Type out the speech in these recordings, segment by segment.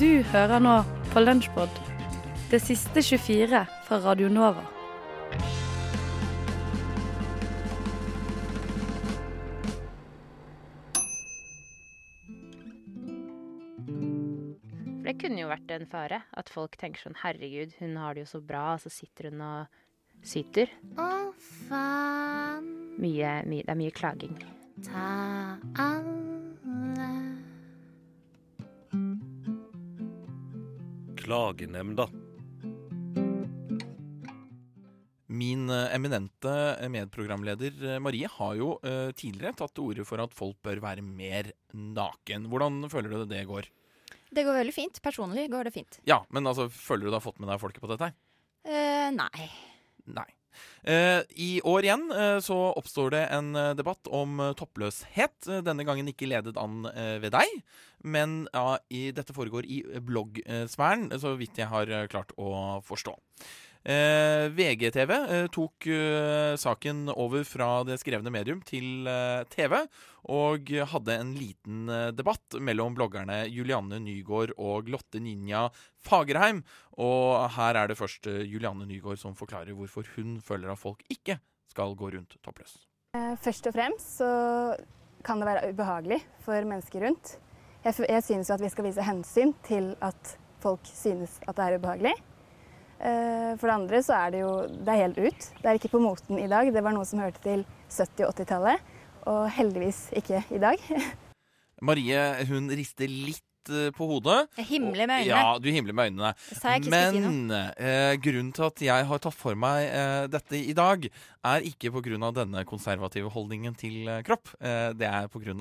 hører nå på Lunsjpod, det siste 24 fra Radio Nova. For det kunne jo vært en fare. At folk tenker sånn herregud, hun har det jo så bra, og så sitter hun og syter. Å, faen, Mye, mye, det er mye klaging. ta alle Klagenemnda. Min eh, eminente medprogramleder eh, Marie har jo eh, tidligere tatt til orde for at folk bør være mer naken. Hvordan føler du det går? Det går veldig fint. Personlig går det fint. Ja, men altså, føler du du har fått med deg folket på dette? her? Eh, nei. Nei. Eh, I år igjen eh, så oppstår det en eh, debatt om toppløshet. Denne gangen ikke ledet an ved deg, men ja, i, dette foregår i bloggsfæren, så vidt jeg har klart å forstå. Eh, VGTV eh, tok eh, saken over fra det skrevne medium til eh, TV, og hadde en liten eh, debatt mellom bloggerne Julianne Nygaard og Lotte Ninja Fagerheim. Og her er det først eh, Julianne Nygaard som forklarer hvorfor hun føler at folk ikke skal gå rundt toppløs. Eh, Først og fremst så kan det være ubehagelig for mennesker rundt. Jeg, jeg synes jo at vi skal vise hensyn til at folk synes at det er ubehagelig. Eh, For det andre så er det jo det er helt ut. Det er ikke på moten i dag. Det var noe som hørte til 70- og 80-tallet, og heldigvis ikke i dag. Marie hun rister litt eh, på hodet. Jeg himler med øynene. Ja, du himler med øynene. Men eh, grunnen til at jeg har tatt for meg eh, dette i dag, er ikke pga. denne konservative holdningen til eh, kropp. Eh, det er pga.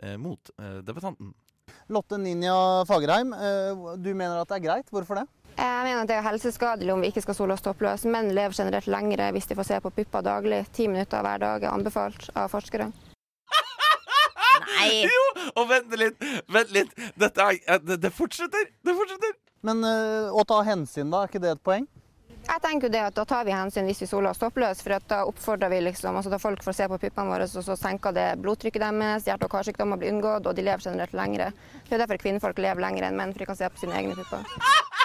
Eh, motdebattanten. Lotte Ninja Fagerheim, eh, du mener at det er greit. Hvorfor det? Jeg mener at det er helseskadelig om vi ikke skal sole oss toppløse. Menn lever generelt lengre hvis de får se på pupper daglig. Ti minutter hver dag er anbefalt av forskere. Nei. Jo, og vent litt, vent litt. Dette er, det, det fortsetter. Det fortsetter. Men øh, å ta hensyn, da, er ikke det et poeng? Jeg tenker jo det at Da tar vi hensyn hvis vi soler oss toppløs. for at da oppfordrer vi liksom, altså da folk får se på puppene våre, og så senker det blodtrykket deres, hjerte- og karsykdommer blir unngått, og de lever generelt lengre. Det er derfor kvinnfolk lever lenger enn menn, for de kan se på sine egne pupper.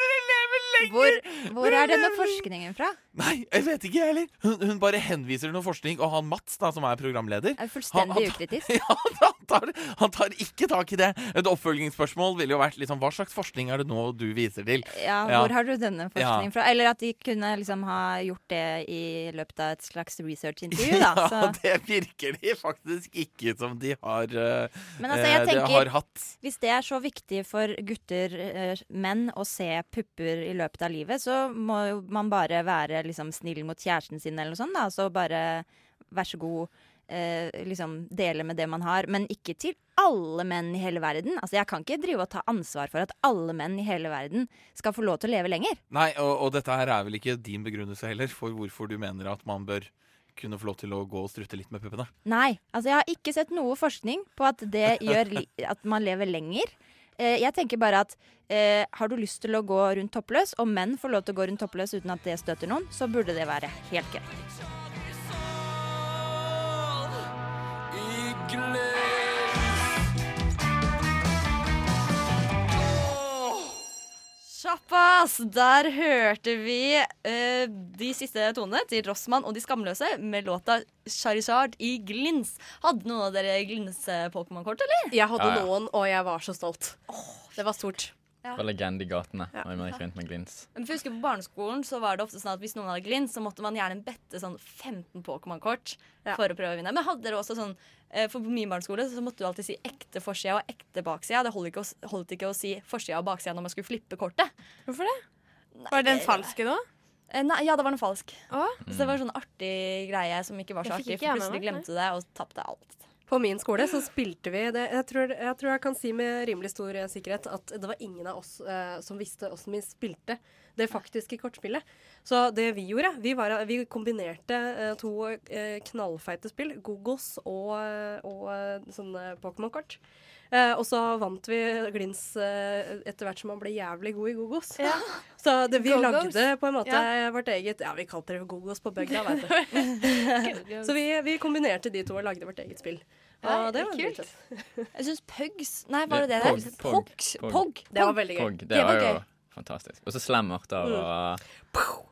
Dere lever lenger! Hvor, hvor er denne forskningen fra? Nei, jeg vet ikke, jeg heller. Hun, hun bare henviser til noe forskning, og han Mats, da, som er programleder Er fullstendig ukritisk. Ja, han tar, han tar ikke tak i det. Et oppfølgingsspørsmål ville jo vært liksom, hva slags forskning er det nå du viser til? Ja, Ja. Hvor har du denne forskningen fra? Eller at de kunne liksom ha gjort det i løpet av et slags researchintervju, da. Ja, det virker de faktisk ikke som de har, uh, Men altså, jeg eh, tenker har hatt. Hvis det er så viktig for gutter, uh, menn, å se pupper i løpet av livet, så må jo man bare være liksom snill mot kjæresten sin eller noe sånt, da. Så bare vær så god, eh, liksom dele med det man har. Men ikke til alle menn i hele verden. Altså, jeg kan ikke drive og ta ansvar for at alle menn i hele verden skal få lov til å leve lenger. Nei, og, og dette her er vel ikke din begrunnelse heller for hvorfor du mener at man bør kunne få lov til å gå og strutte litt med puppene. Nei, altså jeg har ikke sett noe forskning på at det gjør at man lever lenger. Eh, jeg tenker bare at eh, har du lyst til å gå rundt toppløs, og menn får lov til å gå rundt toppløs uten at det støter noen, så burde det være helt greit. Sjappas! Der hørte vi uh, de siste tonene til Rossmann og De skamløse med låta Charizard i glins. Hadde noen av dere glins-Pokémon-kort, eller? Jeg hadde Ja, ja. noen, og jeg var så stolt. Det var stort. Ja. Legende i gatene. Ja. når man gikk rundt med glins. Men for jeg husker På barneskolen så var det ofte sånn at hvis noen hadde glins, så måtte man gjerne bette sånn 15 Pokémon-kort for å prøve å vinne. Men hadde dere også sånn eh, For på min barneskole så måtte du alltid si ekte forside og ekte bakside. Det holdt ikke, å, holdt ikke å si forside og bakside når man skulle flippe kortet. Hvorfor det? Var den falske da? Eh, Nei, ja, det var den falsk. Å? Så det var en sånn artig greie som ikke var så artig. For plutselig glemte du det og tapte alt. På min skole så spilte vi det. Jeg tror, jeg tror jeg kan si med rimelig stor eh, sikkerhet at det var ingen av oss eh, som visste åssen vi spilte det faktiske kortspillet. Så det vi gjorde, vi, var, vi kombinerte eh, to eh, knallfeite spill, Gogos og, eh, og eh, sånne Pokémon-kort. Eh, og så vant vi glins etter hvert som man ble jævlig god i Gogos. Så det, vi Go lagde på en måte Ja. vårt eget Ja, vi kalte det Gogos på bygda, vet du. så vi, vi kombinerte de to og lagde vårt eget spill. Ja, Ja, det var kult. Jeg syns Pugs Nei, var det det? Der? pog, Pogs. pog. Det var veldig gøy. Pog, det, var jo fantastisk. Og så slemmert av Mm. og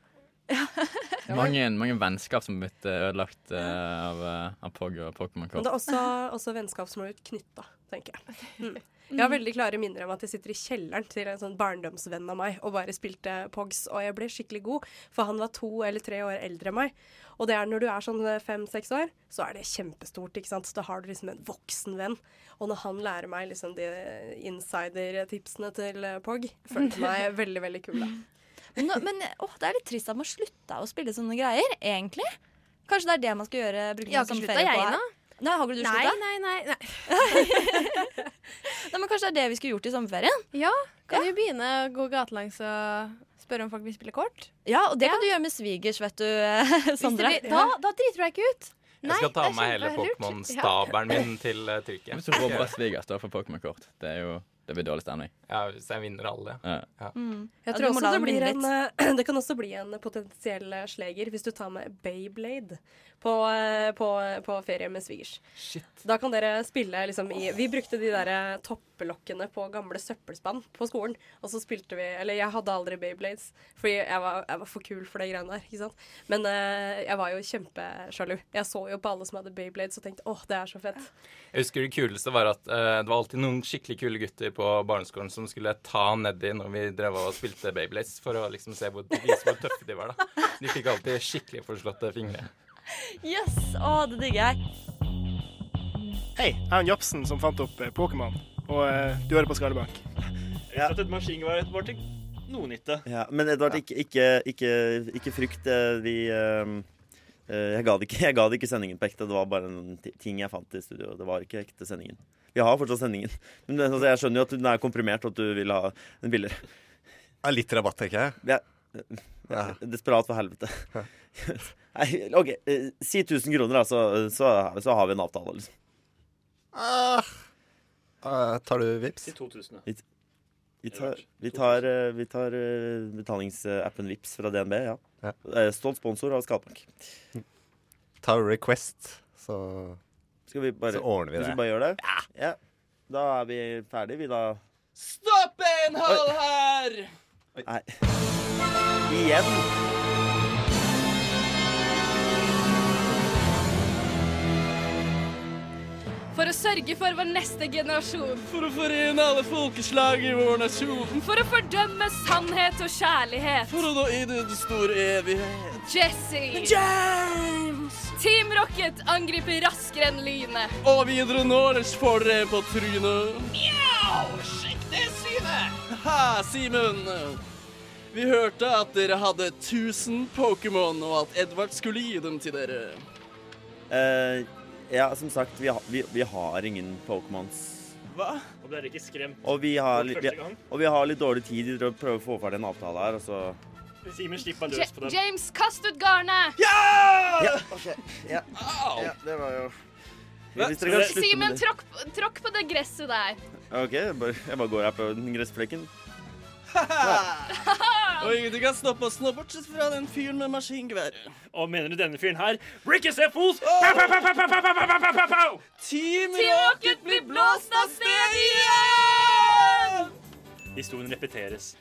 mange, mange vennskap som har blitt eh, ødelagt eh, av, eh, av Pog og Men Pokémon-kort. det er også, også vennskap som har blitt knytta, tenker jeg. Mm. Jeg har veldig klare minner om at jeg sitter i kjelleren til en sånn barndomsvenn av meg og bare spilte Pogs, og jeg ble skikkelig god, for han var to eller tre år eldre enn meg. Og det er når du er sånn fem-seks år, så er det kjempestort, ikke sant. Så da har du liksom en voksen venn. Og når han lærer meg liksom de insider-tipsene til eh, Pog, følte meg veldig, veldig kul da. Men, men å, det er litt trist at man slutta å spille sånne greier, egentlig. Kanskje det er det man skal gjøre? Bruke Jeg har ikke slutta, ferie på jeg, her? nå. Nei, har ikke du Nei, slutta? nei, nei, nei. Nei, men Kanskje det er det vi skulle gjort i sommerferien? Ja, kan jo begynne å gå gatelangs og spørre om folk vil spille kort. Ja, og det kan du gjøre med svigers, vet du, Hvis Sondre. blir, da, da driter du deg ikke ut. Jeg skal ta med hele. Pokémon-stabelen min til uh, Tyrkia. Hvis du robber svigers da for Pokémon-kort, det, er jo, det blir dårlig stemning. Ja, hvis jeg vinner alle. Ja. Ja. Mm. Jeg tror ja, også det blir en eh, Det kan også bli en potensiell eh, sleger hvis du tar med Bayblade på, eh, på, på ferie med svigers. Da kan dere spille liksom i Vi brukte de der eh, toppelokkene på gamle søppelspann på skolen. Og så spilte vi Eller jeg hadde aldri Bayblades, fordi jeg var, jeg var for kul for de greiene der. ikke sant? Men eh, jeg var jo kjempesjalu. Jeg så jo på alle som hadde Bayblades og tenkte åh, det er så fett. Jeg husker det kuleste var at eh, det var alltid noen skikkelig kule gutter på barneskolen som skulle ta nedi når vi drev og spilte Beyblades, for å liksom se hvor, vise hvor tøffe de var. da. De fikk alltid skikkelig forslåtte fingre. Yes! Å, det digger jeg. Hei, jeg er Japsen som fant opp eh, Pokémon, og eh, du hører på Skarlebank. Ja. At et maskingevær var til noe nytte. Ja, men Edvard, ikke, ikke, ikke, ikke frykt. eh, Vi eh, eh, jeg, ga det ikke, jeg ga det ikke sendingen på ekte. Det var bare en ti- ting jeg fant i studio. Det var ikke ekte sendingen. Vi har fortsatt sendingen. Men altså, jeg skjønner jo at den er komprimert, og at du vil ha den billigere. Ja, litt rabatt, tenker jeg. Ja. Desperat for helvete. Nei, OK. eh, Si 1000 kroner, da, så, så, så har vi en avtale, liksom. Ah, ah, tar du vips? Si 2000, Vi, vi tar, vi tar, vi tar betalingsappen Vips fra DNB, ja. Eh, Stolt sponsor av Skalbank. Tar du Request, så Skal vi bare, Så ordner vi Skal vi bare gjøre det? Ja. Da er vi ferdige, vi da. Stopp en hal her! Nei. Igjen. For å sørge for vår neste generasjon. For å forene alle folkeslag i vår nasjon. For å fordømme sannhet og kjærlighet. For å nå inn i den store evighet. Jesse. James! Team Rocket angriper raskere enn lynet. Og videre nåles får dere på trynet. Mjau! Sjekk det synet! Ha, Simen. Vi hørte at dere hadde 1000 Pokémon, og at Edvard skulle gi dem til dere. Eh, ja, som sagt, vi, har- vi, vi har ingen Pokémons. Hva? Og ble dere ikke skremt Og vi har, litt, første vi, gang? og vi har litt dårlig tid til å prøve å få ferdig en avtale her, og så Simen slipper Ja- løs på dem. James, kast ut garnet! Ja, OK. Ja. ja det var jo Hvis dere kan slutte Simen, med det. tråkk, tråkk på det gresset der. OK, jeg bare, jeg bare går her på den gressflekken. Og ingenting kan stoppe oss nå, bortsett fra den fyren med maskingevær. Og mener du denne fyren her? Ricky Seffos! Team Rocket blir blåst av sted igjen! Historien repeteres.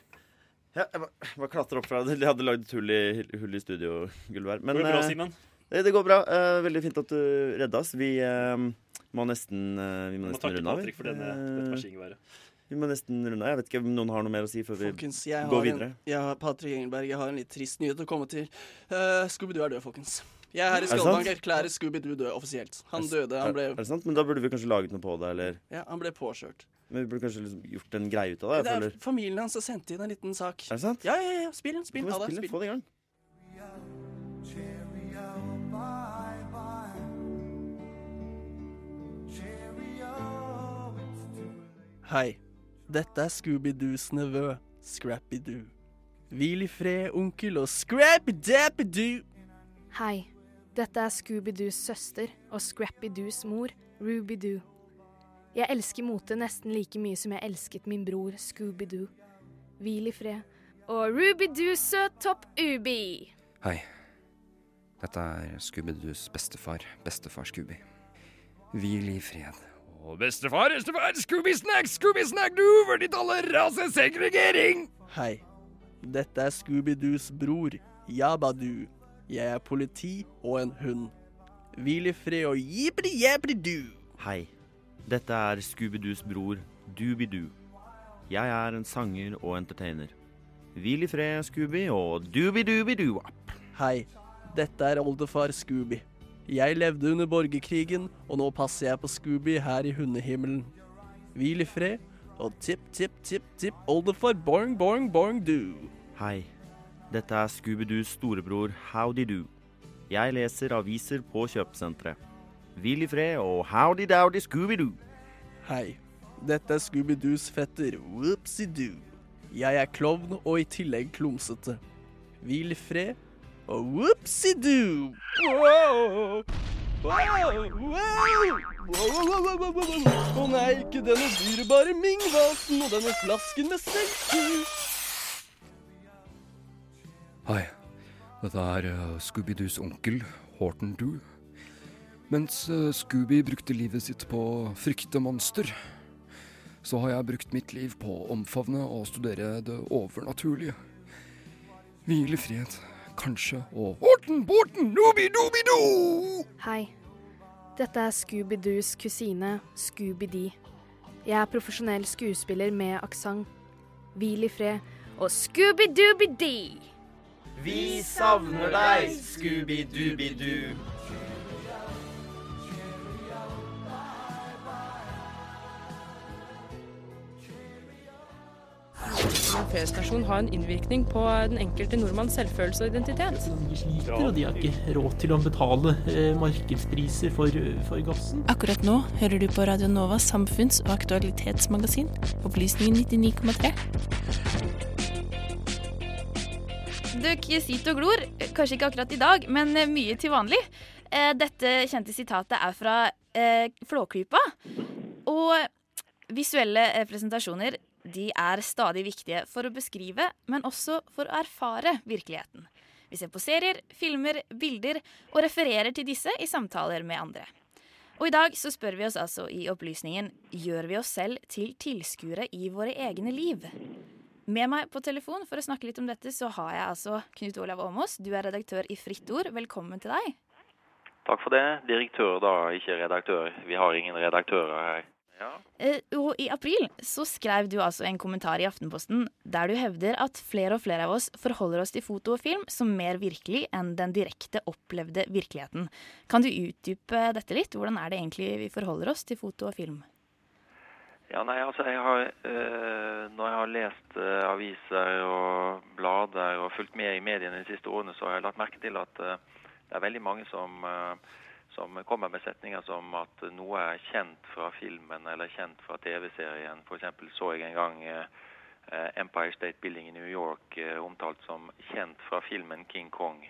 Ja, jeg bare klatra opp fra De hadde lagd et hull i, hull i studiogulvet her. Men går det, bra, eh, Simon? det, det går bra. Eh, veldig fint at du redda oss. Vi eh, må nesten, vi må nesten. Må takke Patrick for denne, dette maskingeværet. Vi må nesten runde av. Jeg vet ikke om noen har noe mer å si før vi Folkens, går videre. en, jeg har Patrick Engelberg, jeg har en litt trist nyhet å komme til. Uh, Scooby-Doo er død, folkens. Jeg er her Er i sant? erklærer Scooby-Doo død offisielt. Han døde, han ble, Er det sant? Men da burde vi kanskje laget noe på det, eller ja, han ble påkjørt. Men vi burde kanskje liksom gjort en greie ut av det? Det er føler. familien hans som sendte inn en liten sak. Er det sant? Ja, ja, ja. Spill den. Spill den. Ha det. Spill få det i gang. Hei. Dette er Scooby-Doos nevø, Scrappy-Doo. Hvil i fred, onkel og Scrappy-Dappy-Doo. Hei, dette er Scooby-Doos søster og Scrappy-Doos mor, Ruby-Doo. Jeg elsker mote nesten like mye som jeg elsket min bror Scooby-Doo. Hvil i fred. Og Ruby-Doo søt topp Ubi. Hei. Dette er Scooby-Doos bestefar, bestefar Scooby. Hvil i fred. Og bestefar, bestefar, Scooby-snack, Scooby-snack, du, for ditt alle rasesegregering! Hei. Dette er Scooby-Doos bror, Jabadu. Jeg er politi og en hund. Hvil i fred og jibbidi-jabbidi-du. Hei. Dette er Scooby-Doos bror, Doobie-Doo. Jeg er en sanger og entertainer. Hvil i fred, Scooby, og dooby-dooby-doo-app. Hei. Dette er oldefar Scooby. Jeg levde under borgerkrigen, og nå passer jeg på Scooby her i hundehimmelen. Hvil i fred, og tipp, tipp, tipp, tipp oldefar boing, boing, boing do. Hei. Dette er Scooby-Doos storebror Howdy Doo. Jeg leser aviser på kjøpesenteret. Hvil i fred og howdy dowdy Scooby-Doo. Hei. Dette er Scooby-Doos fetter Whoopsie-doo. Jeg er klovn og i tillegg klumsete. Hvil i fred whoopsie-doo. Å nei, ikke denne dyrebare Ming-vasen og denne flasken med seltjus. Hei, dette er eh, Scooby-Doos onkel, Horton Doo. Mens eh, Scooby brukte livet sitt på å frykte monster, så har jeg brukt mitt liv på å omfavne og studere det overnaturlige. Hvil fred, kanskje, og Horten, Borten, Noobi-Doobi-Doo! Hei. Dette er Scooby-Doos kusine, Scooby-Dee. Jeg er profesjonell skuespiller med aksent. Hvil i fred og Scooby-Dooby-Dee! Vi savner deg, Scooby-Dooby-Doo. P-stasjon har en innvirkning på den enkelte nordmanns selvfølelse og identitet. De sliter, og de har ikke råd til å betale eh, markedspriser for, for gassen. Akkurat nå hører du på Radio Novas samfunns- og aktualitetsmagasin, Opplysningen 99,3. Dere sitter og glor, kanskje ikke akkurat i dag, men eh, mye til vanlig. Eh, Dette kjente sitatet er fra eh, Flåklypa. Og visuelle presentasjoner de er stadig viktige for å beskrive, men også for å erfare virkeligheten. Vi ser på serier, filmer, bilder og refererer til disse i samtaler med andre. Og i dag så spør vi oss altså i opplysningen gjør vi oss selv til tilskuere i våre egne liv. Med meg på telefon for å snakke litt om dette, så har jeg altså Knut Olav Åmås. Du er redaktør i Fritt Ord. Velkommen til deg. Takk for det. Direktør da, ikke redaktør. Vi har ingen redaktører her. Eh, og i april så skrev du altså en kommentar i Aftenposten der du hevder at flere og flere av oss forholder oss til foto og film som mer virkelig enn den direkte opplevde virkeligheten. Kan du utdype dette litt? Hvordan er det egentlig vi forholder oss til foto og film? Ja, nei, altså jeg har, øh, Når jeg har lest øh, aviser og blader og fulgt med i mediene de siste årene, så har jeg lagt merke til at øh, det er veldig mange som, som kommer med setninger som at noe er kjent fra filmen eller kjent fra TV-serien. F.eks. så jeg en gang eh, Empire State Building i New York eh, omtalt som kjent fra filmen King Kong.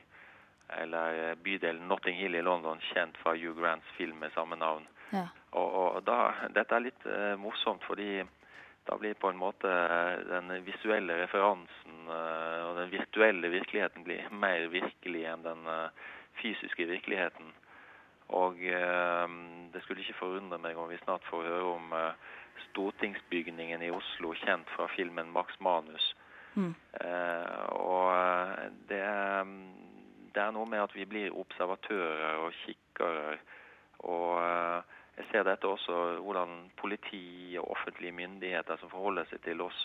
Eller eh, bydelen Notting Hill i London kjent fra Hugh Grants film med samme navn. Ja. Og, og da, Dette er litt eh, morsomt, fordi da blir på en måte den visuelle referansen eh, og den virtuelle virkeligheten blir mer virkelig enn den eh, fysiske virkeligheten. Og eh, det skulle ikke forundre meg om vi snart får høre om eh, stortingsbygningen i Oslo, kjent fra filmen Max Manus. Mm. Eh, og eh, det er, det er noe med at vi blir observatører og kikkere. Og jeg ser dette også hvordan politi og offentlige myndigheter som forholder seg til oss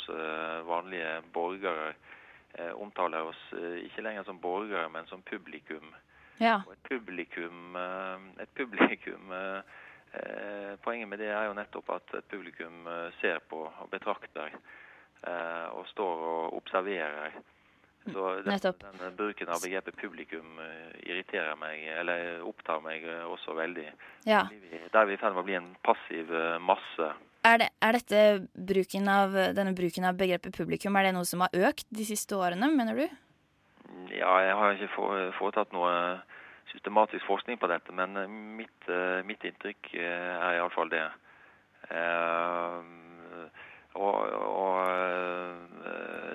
vanlige borgere, omtaler oss ikke lenger som borgere, men som publikum. Ja. Og et publikum, eh, et publikum eh, eh, Poenget med det er jo nettopp at et publikum ser på og betrakter og står og observerer. Så den, den bruken av begrepet publikum irriterer meg, eller opptar meg også veldig. Ja. Der er vi i ferd med å bli en passiv masse. Er, det, er dette bruken av, denne bruken av begrepet publikum er det noe som har økt de siste årene, mener du? Ja, jeg har ikke foretatt noe systematisk forskning på dette, men eh, mitt, eh, mitt inntrykk eh, er iallfall det. Og og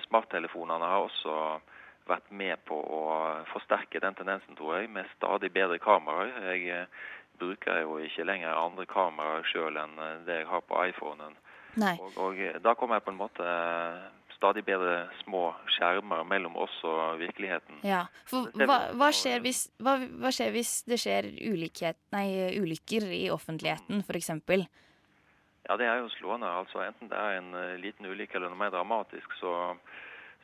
smarttelefonene har også vært med på å forsterke den tendensen, tror jeg, med stadig bedre kameraer. Jeg bruker jo ikke lenger andre kameraer sjøl enn det jeg har på iPhonen. Og, og da kommer jeg på en måte stadig bedre små skjermer mellom oss og virkeligheten. Ja, for hva, hva, skjer hvis, hva, hva skjer hvis det skjer ulikhet, nei, ulykker i offentligheten, f.eks.? Ja, det er jo slående. altså Enten det er en eh, liten ulykke eller noe mer dramatisk, så,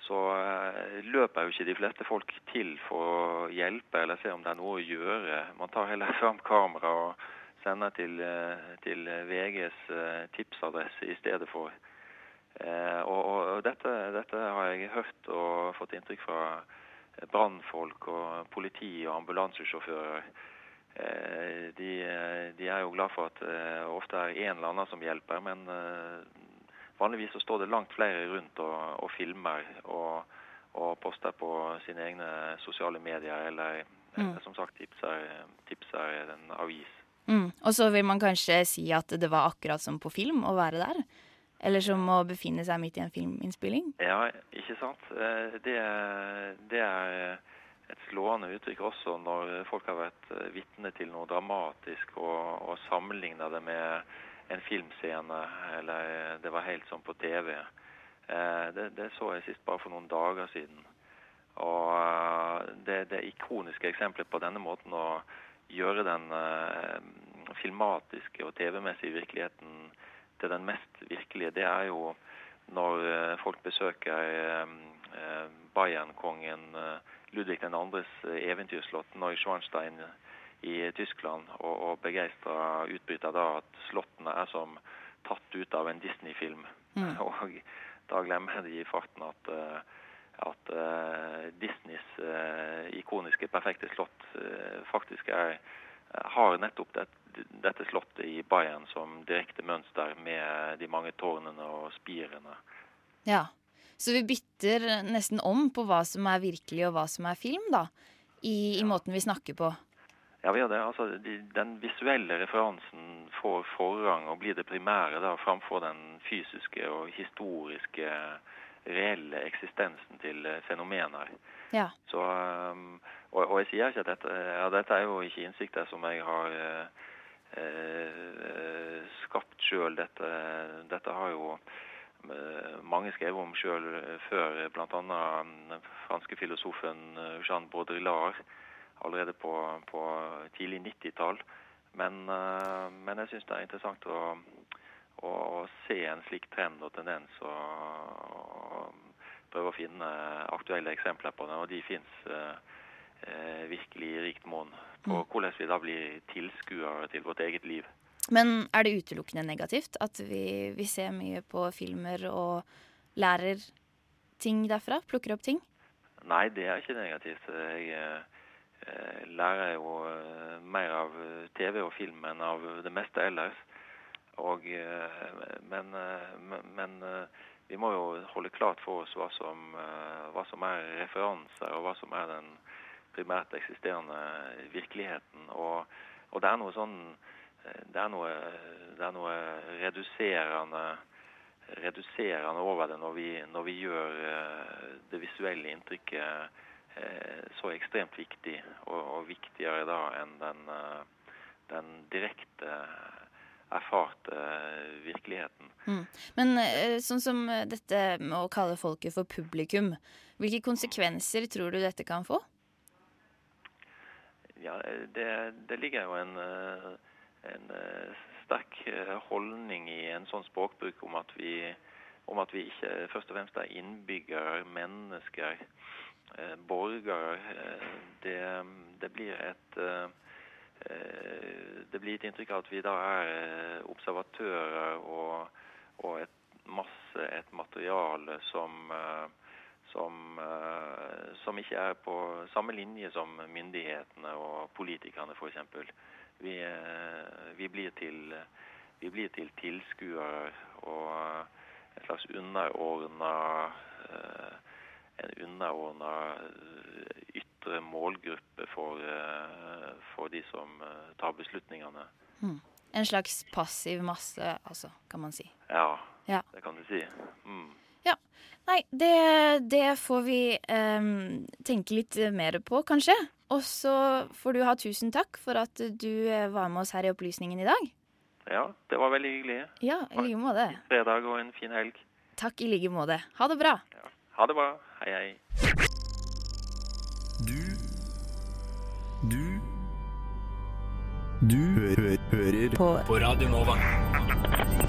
så eh, løper jo ikke de fleste folk til for å hjelpe eller se om det er noe å gjøre. Man tar heller fram kamera og sender til, eh, til VGs tipsadresse i stedet for. Eh, og, og, og dette, dette har jeg hørt og fått inntrykk fra brannfolk og politi og ambulansesjåfører. Eh, De, de er jo glad for at det ofte er en eller annen som hjelper, men eh, vanligvis så står det langt flere rundt og, og filmer og, og poster på sine egne sosiale medier eller, eller som sagt tipser, tipser en avis. Mm. Og så vil man kanskje si at det var akkurat som på film å være der? Eller som å befinne seg midt i en filminnspilling? Ja, ikke sant. Eh, Det, det er et slående uttrykk også når folk har vært eh, vitne til noe dramatisk og, og sammenligna det med en filmscene, eller det var helt som på TV. Eh, Det, det så jeg sist bare for noen dager siden. Og eh, det, det ikoniske eksempelet på denne måten å gjøre den eh, filmatiske og TV-messige virkeligheten til den mest virkelige, det er jo når eh, folk besøker Bayernkongen eh, Bayern-kongen eh, Ludvig 2.s eventyrslott Neuschwanstein i Tyskland, og, og begeistra utbryter da at slottene er som tatt ut av en Disney-film. Mm. Og da glemmer de i farten at, eh, at eh, Disneys eh, ikoniske perfekte slott eh, faktisk er, har nettopp det, dette slottet i Bayern som direkte mønster med de mange tårnene og spirene. Ja. Så vi bytter nesten om på hva som er virkelig og hva som er film, da. I, i måten vi snakker på. Ja, vi gjør det. Altså, de, den visuelle referansen får forrang og blir det primære da, framfor den fysiske og historiske reelle eksistensen til eh, fenomener. Ja. Så, um, og, og jeg sier ikke at dette, ja, dette er jo ikke innsikter som jeg har eh, skapt sjøl. Dette, dette har jo eh, mange skrevet om sjøl før, bl.a. den franske filosofen eh, Jean Baudrillard allerede på, på tidlig 90-tall. Men, eh, men jeg syns det er interessant å, å, å se en slik trend og tendens og, prøve å finne aktuelle eksempler på det. Og de fins virkelig i rikt monn på hvordan vi da blir tilskuere til vårt eget liv. Men er det utelukkende negativt at vi, vi ser mye på filmer og lærer ting derfra? Plukker opp ting? Nei, det er ikke negativt. Jeg eh, lærer jo eh, mer av TV og film enn av det meste ellers. Og, eh, men men, vi må jo holde klart for oss hva som, hva som er referanser, og hva som er den primært eksisterende virkeligheten. Og, og det er noe sånn eh, det er noe, det er noe reduserende, reduserende over det når vi, når vi gjør eh, det visuelle inntrykket eh, så ekstremt viktig, og, og viktigere da enn den, den direkte erfarte virkeligheten. Mm. Men sånn som dette med å kalle folket for publikum, hvilke konsekvenser tror du dette kan få? Ja, det, det ligger jo en, eh, en eh, sterk eh, holdning i en sånn språkbruk om at vi, om at vi ikke først og fremst er innbyggere, mennesker, borgere. Det, det blir et det blir et inntrykk av at vi da er observatører og, og et, masse et materiale som som, eh, som ikke er på samme linje som myndighetene og politikerne f.eks. Vi, eh, vi, blir til, vi blir til tilskuere og en slags underordna eh, en underordna ytre målgruppe for, for de som tar beslutningene. Mm. En slags passiv masse, altså, kan man si. Ja, Ja. det kan du si. Mm. Ja. Nei, det, det får vi em, tenke litt mer på, kanskje. Og så får du ha tusen takk for at du eh, var med oss her i Opplysningen i dag. Ja, det var veldig hyggelig. Ja, i like måte. Fredag og en fin helg. Takk i like måte. Ha det bra. Ha det bra. Hei, hei. Du Du hø hører På på Radio Nova.